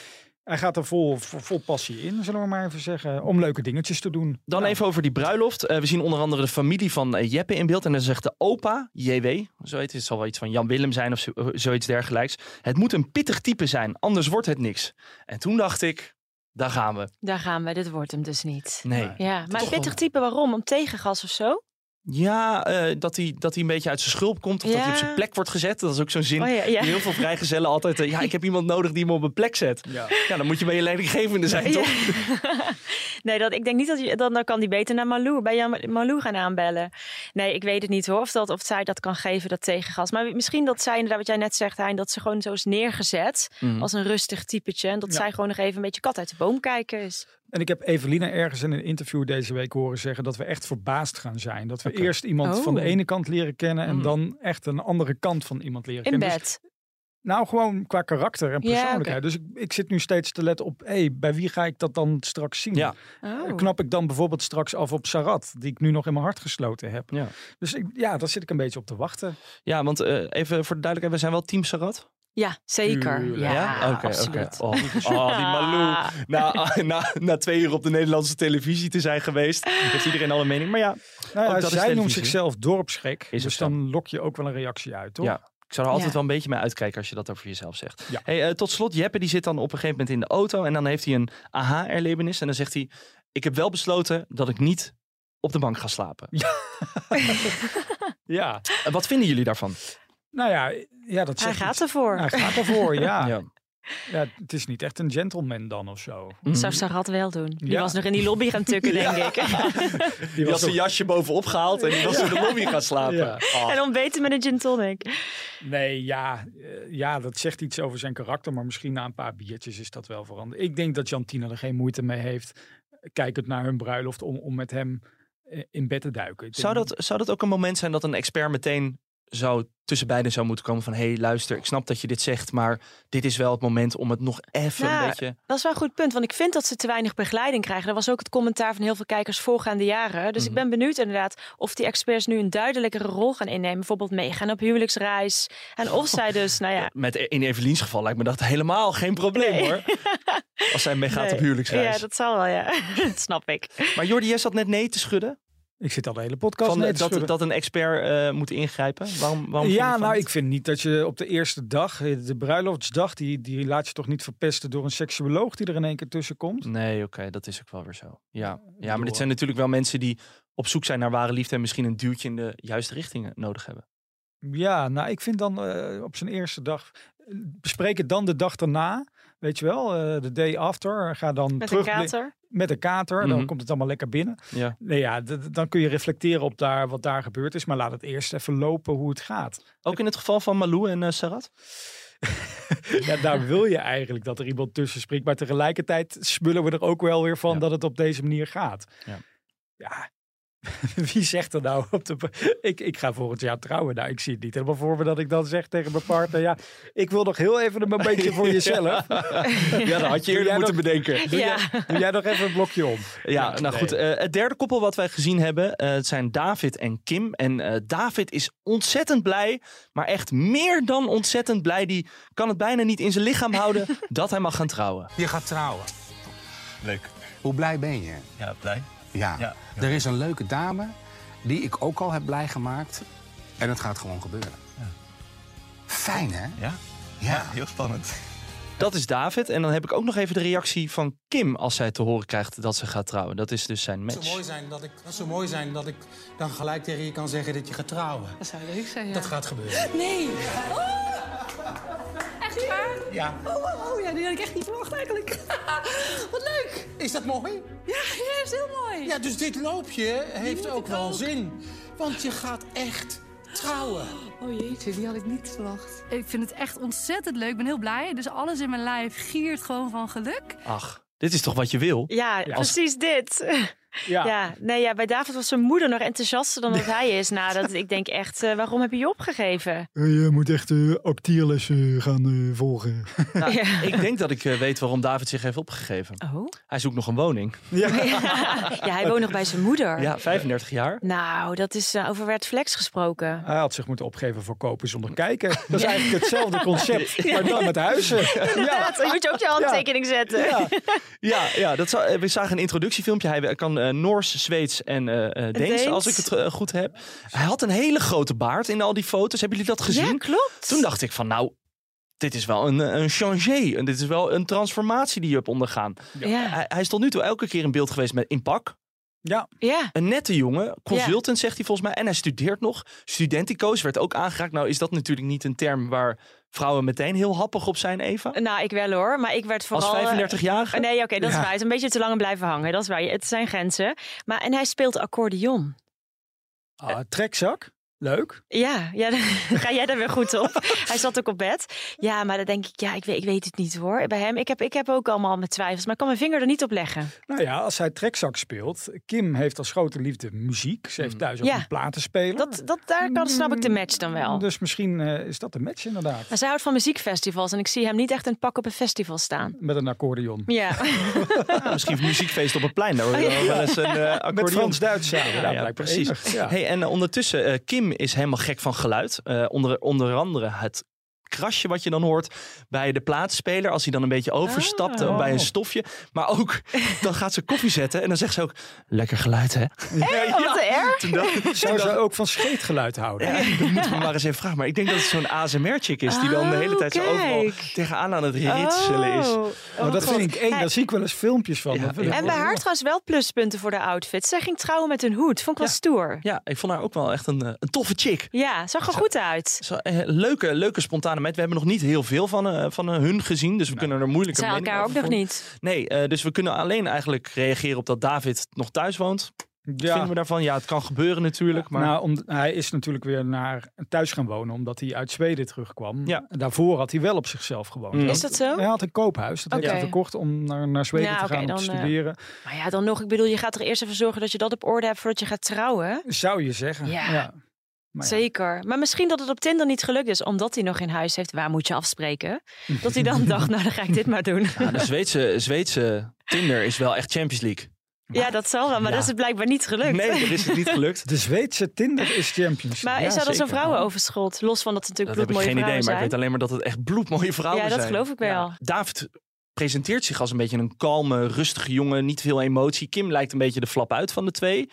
S5: hij gaat er vol, vol, vol passie in, zullen we maar even zeggen. Om leuke dingetjes te doen.
S4: Dan
S5: Nou,
S4: even over die bruiloft. Eh, we zien onder andere de familie van eh, Jeppe in beeld. En dan zegt de opa, JW, zo heet het. Het zal wel iets van Jan Willem zijn of zo- eh, zoiets dergelijks. Het moet een pittig type zijn, anders wordt het niks. En toen dacht ik, daar gaan we.
S2: Daar gaan we. Dit wordt hem dus niet.
S4: Nee.
S2: Ja, maar een pittig type waarom? Om tegengas of zo?
S4: Ja, eh, dat hij dat hij een beetje uit zijn schulp komt. Of dat hij op zijn plek wordt gezet. Dat is ook zo'n zin
S2: Oh ja, ja.
S4: die heel veel vrijgezellen altijd... eh, ja, ik heb iemand nodig die me op een plek zet.
S5: Ja.
S4: Ja, dan moet je bij je leidinggevende zijn,
S2: Ja.
S4: toch?
S2: nee, dat, ik denk niet dat je, dan, dan kan die beter naar Malou, bij Jan, Malou gaan aanbellen. Nee, ik weet het niet hoor, of, dat, of zij dat kan geven, dat tegengas. Maar misschien dat zij, inderdaad wat jij net zegt, Hein, dat ze gewoon zo is neergezet
S4: Mhm.
S2: als een rustig typetje. En dat
S5: Ja.
S2: zij gewoon nog even een beetje kat uit de boom kijken is.
S5: En ik heb Evelina ergens in een interview deze week horen zeggen dat we echt verbaasd gaan zijn. Dat we eerst iemand
S2: Oh.
S5: van de ene kant leren kennen en
S4: Hmm.
S5: dan echt een andere kant van iemand leren
S2: In
S5: kennen. Dus-
S2: bed.
S5: nou, gewoon qua karakter en
S2: Ja,
S5: persoonlijkheid. Dus ik, ik zit nu steeds te letten op, hey, bij wie ga ik dat dan straks zien?
S4: Ja.
S2: Oh.
S5: Knap ik dan bijvoorbeeld straks af op Sarat, die ik nu nog in mijn hart gesloten heb.
S4: Ja.
S5: Dus ik, ja, daar zit ik een beetje op te wachten.
S4: Ja, want eh, even voor de duidelijkheid, we zijn wel team Sarat.
S2: Ja, zeker. Ja,
S4: Oké, oké.
S2: absoluut.
S4: Oh, oh, die Malou. Na, na, na twee uur op de Nederlandse televisie te zijn geweest, heeft iedereen al een mening. Maar ja,
S5: Nou ja, zij noemt zichzelf dorpsgek.
S4: Is
S5: dus dan lok je ook wel een reactie uit, toch?
S4: Ja. ik zou er altijd
S2: Ja.
S4: wel een beetje mee uitkijken als je dat over jezelf zegt.
S5: Ja.
S4: Hey, eh, tot slot, Jeppe die zit dan op een gegeven moment in de auto en dan heeft hij een aha-erlevenis. En dan zegt hij, ik heb wel besloten dat ik niet op de bank ga slapen.
S5: Ja,
S4: Eh, Wat vinden jullie daarvan?
S5: Nou ja, ja dat
S2: Hij gaat
S5: iets.
S2: ervoor.
S5: Hij gaat ervoor, ja.
S4: Ja.
S5: ja. Het is niet echt een gentleman dan of zo.
S2: Dat
S4: Mhm.
S2: zou Sarat wel doen. Die
S5: Ja.
S2: was nog in die lobby gaan tukken, denk ik.
S4: Die had zijn jasje bovenop gehaald en die was in de lobby gaan slapen.
S5: Ja.
S4: Ah.
S2: En ontbeten met een gin tonic.
S5: Nee, ja, eh, ja, dat zegt iets over zijn karakter, maar misschien na een paar biertjes is dat wel veranderd. Ik denk dat Jantina er geen moeite mee heeft, kijkend naar hun bruiloft, om, om met hem eh, in bed te duiken. Ik
S4: Zou dat, zou dat ook een moment zijn dat een expert meteen zou tussen beiden zou moeten komen van... hé, hey, luister, ik snap dat je dit zegt, maar dit is wel het moment om het nog even
S2: Nou,
S4: een beetje...
S2: Dat is wel een goed punt, want ik vind dat ze te weinig begeleiding krijgen. Dat was ook het commentaar van heel veel kijkers voorgaande jaren. Dus ik
S4: Mhm.
S2: ben benieuwd inderdaad of die experts nu een duidelijkere rol gaan innemen. Bijvoorbeeld meegaan op huwelijksreis. En of zij dus, nou ja...
S4: Met in Evelien's geval lijkt me dat helemaal geen probleem
S2: Nee.
S4: hoor. Als zij meegaat
S2: Nee.
S4: op huwelijksreis.
S2: Ja, dat zal wel, ja. dat snap ik.
S4: Maar Jordi, jij zat net nee te schudden.
S5: Ik zit al de hele podcast
S4: Van, eh, dat, dat een expert eh, moet ingrijpen. Waarom, waarom
S5: Ja, nou, ik vind niet dat je op de eerste dag, eh, de bruiloftsdag, die, die laat je toch niet verpesten door een seksuoloog die er in één keer tussen komt.
S4: Nee, oké, dat is ook wel weer zo. Ja, ja maar dit zijn natuurlijk wel mensen die op zoek zijn naar ware liefde... en misschien een duwtje in de juiste richting nodig hebben.
S5: Ja, nou, ik vind dan eh, op zijn eerste dag, eh, bespreek het dan de dag daarna, weet je wel, eh, de day after. Ga dan
S2: Met
S5: terug
S2: een kater.
S5: met een kater,
S4: Mhm.
S5: dan komt het allemaal lekker binnen.
S4: Ja.
S5: Nee, ja, dan kun je reflecteren op daar, wat daar gebeurd is, maar laat het eerst even lopen hoe het gaat.
S4: Ook in het geval van Malou en eh, Sarat?
S5: Ja, daar wil je eigenlijk dat er iemand tussen springt, maar tegelijkertijd smullen we er ook wel weer van
S4: Ja.
S5: dat het op deze manier gaat.
S4: Ja.
S5: Ja. Wie zegt er nou op de. Ik, ik ga volgend jaar trouwen. Nou, ik zie het niet helemaal voor me dat ik dan zeg tegen mijn partner. Ja, ik wil nog heel even een momentje voor jezelf.
S4: Ja, dat had je eerder moeten
S5: nog-
S4: bedenken.
S5: Doe,
S2: Ja.
S5: jij, doe jij nog even een blokje om?
S4: Ja, nou
S5: nee.
S4: goed. eh, het derde koppel wat wij gezien hebben, eh, het zijn David en Kim. En eh, David is ontzettend blij, maar echt meer dan ontzettend blij. Die kan het bijna niet in zijn lichaam houden dat hij mag gaan trouwen.
S9: Je gaat trouwen.
S10: Leuk.
S9: Hoe blij ben je?
S10: Ja, blij.
S9: Ja.
S10: Ja.
S9: Er is een leuke dame die ik ook al heb blij gemaakt. En het gaat gewoon gebeuren. Fijn, hè?
S10: Ja?
S9: Ja.
S10: heel spannend.
S4: Dat is David. En dan heb ik ook nog even de reactie van Kim als zij te horen krijgt dat ze gaat trouwen. Dat is dus zijn
S11: Het zou
S4: match.
S11: mooi zijn dat ik, het zou mooi zijn dat ik dan gelijk tegen je kan zeggen dat je gaat trouwen.
S7: Dat zou leuk zijn, ja.
S11: Dat gaat gebeuren.
S7: Nee. Echt waar?
S11: Ja.
S7: Oh, oh, oh, ja, die had ik echt niet verwacht eigenlijk. Wat leuk.
S11: Is dat mooi?
S7: Ja, ja, is heel mooi.
S11: Ja, dus dit loopje heeft ook wel
S7: ook.
S11: zin. Want je gaat echt trouwen.
S7: Oh jeetje, die had ik niet verwacht.
S12: Ik vind het echt ontzettend leuk. Ik ben heel blij. Dus alles in mijn lijf giert gewoon van geluk.
S4: Ach, dit is toch wat je wil?
S2: Ja, precies dit.
S5: Ja.
S2: Ja, nee, ja, bij David was zijn moeder nog enthousiaster dan dat hij is. Nou, dat, ik denk echt, eh, waarom heb je je opgegeven?
S5: Je moet echt uh, acteerlessen gaan eh, volgen.
S4: Nou,
S2: Ja.
S4: Ik denk dat ik eh, weet waarom David zich heeft opgegeven.
S2: Oh?
S4: Hij zoekt nog een woning.
S2: Ja, hij woont nog bij zijn moeder.
S4: Ja, 35 jaar.
S2: Nou, dat is uh, over Red Flex gesproken.
S5: Hij had zich moeten opgeven voor kopen zonder kijken. Dat is eigenlijk hetzelfde concept, maar dan met huizen.
S2: Inderdaad, je moet je ook je handtekening zetten.
S4: Ja, ja, ja dat zou, we zagen een introductiefilmpje. Hij kan uh, Noors, Zweeds en uh, Deens,
S2: Deens.
S4: als ik het uh, goed heb. Hij had een hele grote baard in al die foto's. Hebben jullie dat gezien?
S2: Ja, klopt.
S4: Toen dacht ik van, nou, dit is wel een, een changé. En dit is wel een transformatie die je hebt ondergaan.
S2: Ja.
S4: Hij, hij is tot nu toe elke keer in beeld geweest met in pak.
S5: Ja.
S2: ja.
S4: Een nette jongen, consultant zegt hij volgens mij. En hij studeert nog. Studentico's werd ook aangeraakt. Nou is dat natuurlijk niet een term waar vrouwen meteen heel happig op zijn, Eva?
S2: Nou, ik wel hoor. Maar ik werd vooral...
S4: Als 35-jarige?
S2: nee, oké, okay, dat
S4: Ja.
S2: is waar. Het is een beetje te lang blijven hangen. Dat is waar. Het zijn grenzen. Maar, en hij speelt accordeon.
S5: Ah, trekzak. Leuk.
S2: Ja, ja dan ga jij daar weer goed op. Hij zat ook op bed. Ja, maar dan denk ik, ja, ik weet, ik weet het niet hoor. Bij hem, ik heb, ik heb ook allemaal mijn twijfels, maar ik kan mijn vinger er niet op leggen.
S5: Nou ja, als hij trekzak speelt. Kim heeft als grote liefde muziek. Ze heeft thuis ook
S2: Ja.
S5: een platenspeler.
S2: Dat, dat, daar kan, snap ik de match dan wel.
S5: Dus misschien uh, is dat de match inderdaad.
S2: Maar zij houdt van muziekfestivals en ik zie hem niet echt het pak op een festival staan.
S5: Met een accordeon.
S2: Ja.
S4: ja misschien een muziekfeest op het plein. Daar hoor je wel eens een uh, accordeon.
S5: Met Frans-Duits samen.
S4: Ja,
S5: Ja,
S4: ja, precies.
S5: Enig, ja.
S4: Hey, en uh, ondertussen, uh, Is helemaal gek van geluid. Uh, onder, onder andere het krasje wat je dan hoort bij de plaatspeler. Als hij dan een beetje overstapt
S2: Ah.
S5: Oh.
S4: bij een stofje. Maar ook, dan gaat ze koffie zetten en dan zegt ze ook, lekker geluid hè?
S2: Hey, wat erg.
S4: Toen dacht-
S5: Zou ze ook van scheetgeluid houden?
S4: Ja, dat moeten we maar eens even vragen. Maar ik denk dat het zo'n ASMR-chick is die dan de hele
S2: Oh,
S4: tijd zo overal
S2: kijk.
S4: tegenaan aan het ritselen is.
S2: Oh,
S5: Maar dat
S2: God.
S5: vind ik eng.
S2: Hey,
S5: Daar zie ik wel eens filmpjes van.
S4: Ja, ja.
S2: En
S5: wel-
S2: bij haar trouwens wel pluspunten voor de outfit. Zij ging trouwen met een hoed. Vond ik wel stoer.
S4: Ja, ik vond haar ook wel echt een, eh, een toffe chick.
S2: Ja, zag er goed uit.
S4: Zo, eh, leuke, leuke spontane We hebben nog niet heel veel van, eh, van eh, hun gezien. Dus we kunnen er moeilijk mening
S2: elkaar ook nog niet.
S4: Nee, eh, dus we kunnen alleen eigenlijk reageren op dat David nog thuis woont. Wat
S5: Ja.
S4: vinden we daarvan? Ja, het kan gebeuren natuurlijk. Maar
S5: Nou, om, hij is natuurlijk weer naar thuis gaan wonen omdat hij uit Zweden terugkwam.
S4: Ja.
S5: Daarvoor had hij wel op zichzelf gewoond.
S4: Mm.
S2: Is dat zo?
S5: Hij had een koophuis. Dat heeft hij verkocht om naar, naar Zweden
S2: Ja,
S5: te gaan
S2: dan,
S5: studeren.
S2: Maar ja, dan nog. Ik bedoel, je gaat er eerst even zorgen dat je dat op orde hebt voordat je gaat trouwen.
S5: Zou je zeggen.
S2: Ja.
S5: Ja. Maar ja.
S2: Zeker. Maar misschien dat het op Tinder niet gelukt is, omdat hij nog in huis heeft. Waar moet je afspreken? Dat hij dan dacht, nou dan ga ik dit maar doen.
S4: Ja, de Zweedse, Zweedse Tinder is wel echt Champions League.
S2: Ja, dat zal wel, maar
S4: Ja.
S2: dat is het blijkbaar niet gelukt.
S4: Nee, dat is het niet gelukt.
S5: De Zweedse Tinder is Champions.
S2: Maar
S4: Ja,
S2: is dat als een vrouwenoverschot? Los van dat het
S4: Dat
S2: natuurlijk
S4: heb ik geen
S2: bloedmooie
S4: idee, maar ik
S2: vrouwen
S4: weet alleen maar dat het echt bloedmooie vrouwen
S2: Ja,
S4: zijn.
S2: dat geloof ik wel.
S4: David presenteert zich als een beetje een kalme, rustige jongen. Niet veel emotie. Kim lijkt een beetje de flap uit van de twee.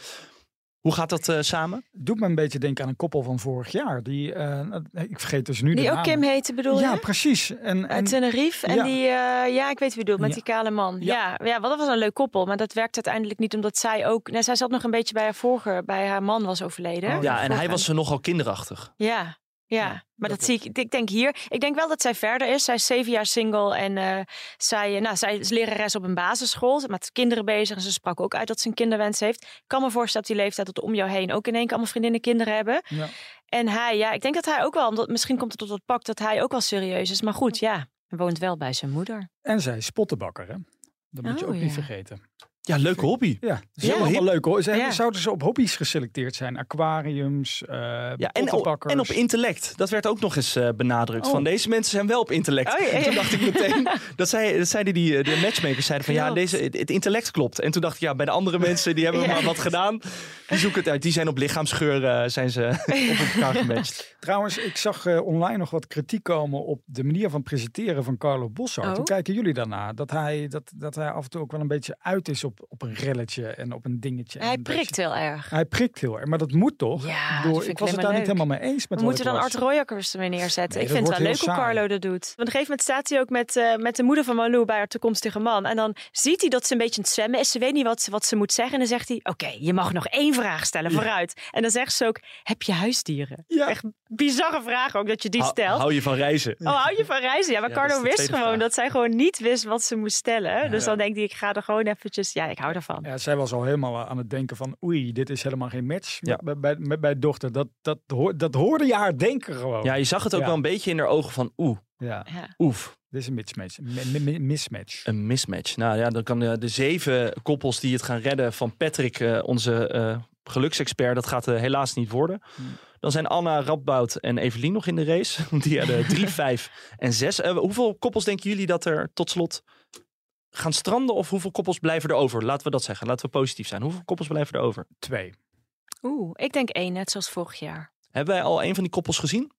S4: Hoe gaat dat eh, samen?
S5: Doet me een beetje denken aan een koppel van vorig jaar. Die, eh, ik vergeet dus nu de
S2: Die ook
S5: naam.
S2: Kim heette, bedoel
S5: Ja,
S2: je?
S5: precies. En, en
S2: Uit Tenerife. En
S5: Ja.
S2: die, eh, ja, ik weet wie je bedoelt, met
S5: Ja.
S2: die kale man.
S5: Ja.
S2: Ja. Ja, wat dat was een leuk koppel. Maar dat werkte uiteindelijk niet, omdat zij ook... Nou, zij zat nog een beetje bij haar vorige, bij haar man was overleden.
S5: Oh,
S4: ja, en hij was nogal kinderachtig.
S2: Ja, ja. maar dat zie ik. Ik denk hier. Ik denk wel dat zij verder is. Zij is zeven jaar single en eh, zij, eh, nou, zij is lerares op een basisschool met kinderen bezig. En ze sprak ook uit dat ze een kinderwens heeft. Ik kan me voorstellen dat die leeftijd dat om jou heen ook in één keer allemaal vriendinnen kinderen hebben.
S5: Ja.
S2: En hij, ja, ik denk dat hij ook wel, omdat misschien komt het tot het pak dat hij ook wel serieus is. Maar goed, ja, hij woont wel bij zijn moeder.
S5: En zij is spottenbakker, hè? Dat moet je
S2: Oh,
S5: ook niet
S2: ja.
S5: vergeten.
S4: Ja, leuke hobby.
S5: Ja, dat is
S2: Ja.
S5: allemaal leuk hoor. Ze
S2: Ja.
S5: Zouden ze op hobby's geselecteerd zijn? Aquariums, eh
S4: Ja, en, op, en op intellect. Dat werd ook nog eens eh, benadrukt.
S5: Oh.
S4: Van deze mensen zijn wel op intellect.
S2: Oh, ja, ja.
S4: Toen dacht ik meteen, dat, zei, dat zeiden die, eh, de matchmakers, zeiden van ja, deze, het, het intellect klopt. En toen dacht ik, ja, bij de andere mensen, die hebben
S2: Ja.
S4: maar wat gedaan. Die zoeken het uit. Die zijn op lichaamsgeur, zijn ze op elkaar gematcht.
S5: Trouwens, ik zag eh, online nog wat kritiek komen op de manier van presenteren van Carlo Bossart.
S2: Oh.
S5: Hoe kijken jullie daarna? Dat hij, dat, dat hij af en toe ook wel een beetje uit is op, op een relletje en op een dingetje.
S2: Hij
S5: En
S2: prikt heel erg.
S5: Hij prikt heel erg, maar dat moet toch?
S2: Ja,
S5: Ik was het daar niet helemaal mee eens met
S2: We moeten dan Art. Royakkers er weer neerzetten.
S5: Nee,
S2: ik vind het wel leuk hoe. Carlo dat doet. Want op een gegeven moment staat hij ook met, eh, met de moeder van Malou bij haar toekomstige man. En dan ziet hij dat ze een beetje aan het zwemmen is. Ze weet niet wat, ze- wat ze moet zeggen. En dan zegt hij, oké, je mag nog één vraag stellen, vooruit. En dan zegt ze ook, heb je huisdieren?
S5: Ja.
S2: Echt bizarre vraag ook dat je die stelt.
S4: Hou je van reizen?
S2: Oh, hou je van reizen? Ja, maar
S4: Ja,
S2: Carlo wist gewoon
S4: vraag.
S2: dat zij gewoon niet wist wat ze moest stellen. dus
S5: Ja.
S2: dan denkt hij, ik ga er gewoon eventjes... Ja, ik hou ervan.
S5: Ja, zij was al helemaal aan het denken van oei, dit is helemaal geen match
S4: Ja.
S5: bij, bij, dochter. Dat, dat, hoor- dat hoorde je haar denken gewoon.
S4: Ja, je zag het ook
S5: Ja.
S4: wel een beetje in haar ogen van oeh,
S5: Ja,
S4: oef.
S5: dit is een mismatch. Mi- mi- mismatch.
S4: Een mismatch. Nou ja, dan kan de, de zeven koppels die het gaan redden van Patrick, eh, onze eh, geluksexpert, dat gaat eh, helaas niet worden. Dan zijn Anna, Radboud en Evelien nog in de race. Die hadden drie, vijf en zes. Eh, hoeveel koppels denken jullie dat er tot slot gaan stranden? Of hoeveel koppels blijven er over? Laten we dat zeggen. Laten we positief zijn. Hoeveel koppels blijven er over?
S5: Twee.
S2: Oeh, ik denk één, net zoals vorig jaar.
S4: Hebben wij al een van die koppels gezien?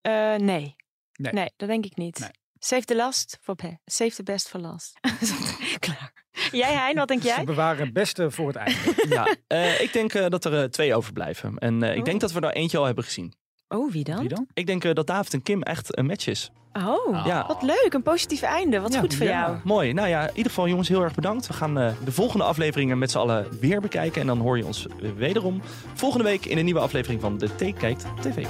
S2: Eh, nee.
S5: Nee.
S2: nee. dat denk ik niet.
S5: Nee.
S2: Save the last for pe- Save the best for last. Klaar. Jij, Hein, wat denk
S5: Ze
S2: jij?
S5: bewaren het beste voor het einde.
S4: Ja, eh, ik denk eh, dat er twee overblijven. En eh, ik denk dat we er eentje al hebben gezien.
S2: Oh, wie dan?
S5: Wie dan?
S4: Ik denk eh, dat David en Kim echt een match is.
S2: Oh,
S4: Ja.
S2: wat leuk. Een positief einde. Wat
S5: Ja,
S2: goed voor
S5: ja.
S2: jou.
S4: Mooi. Nou ja, in ieder geval jongens, heel erg bedankt. We gaan eh, de volgende afleveringen met z'n allen weer bekijken. En dan hoor je ons wederom volgende week in een nieuwe aflevering van De T Kijkt TV.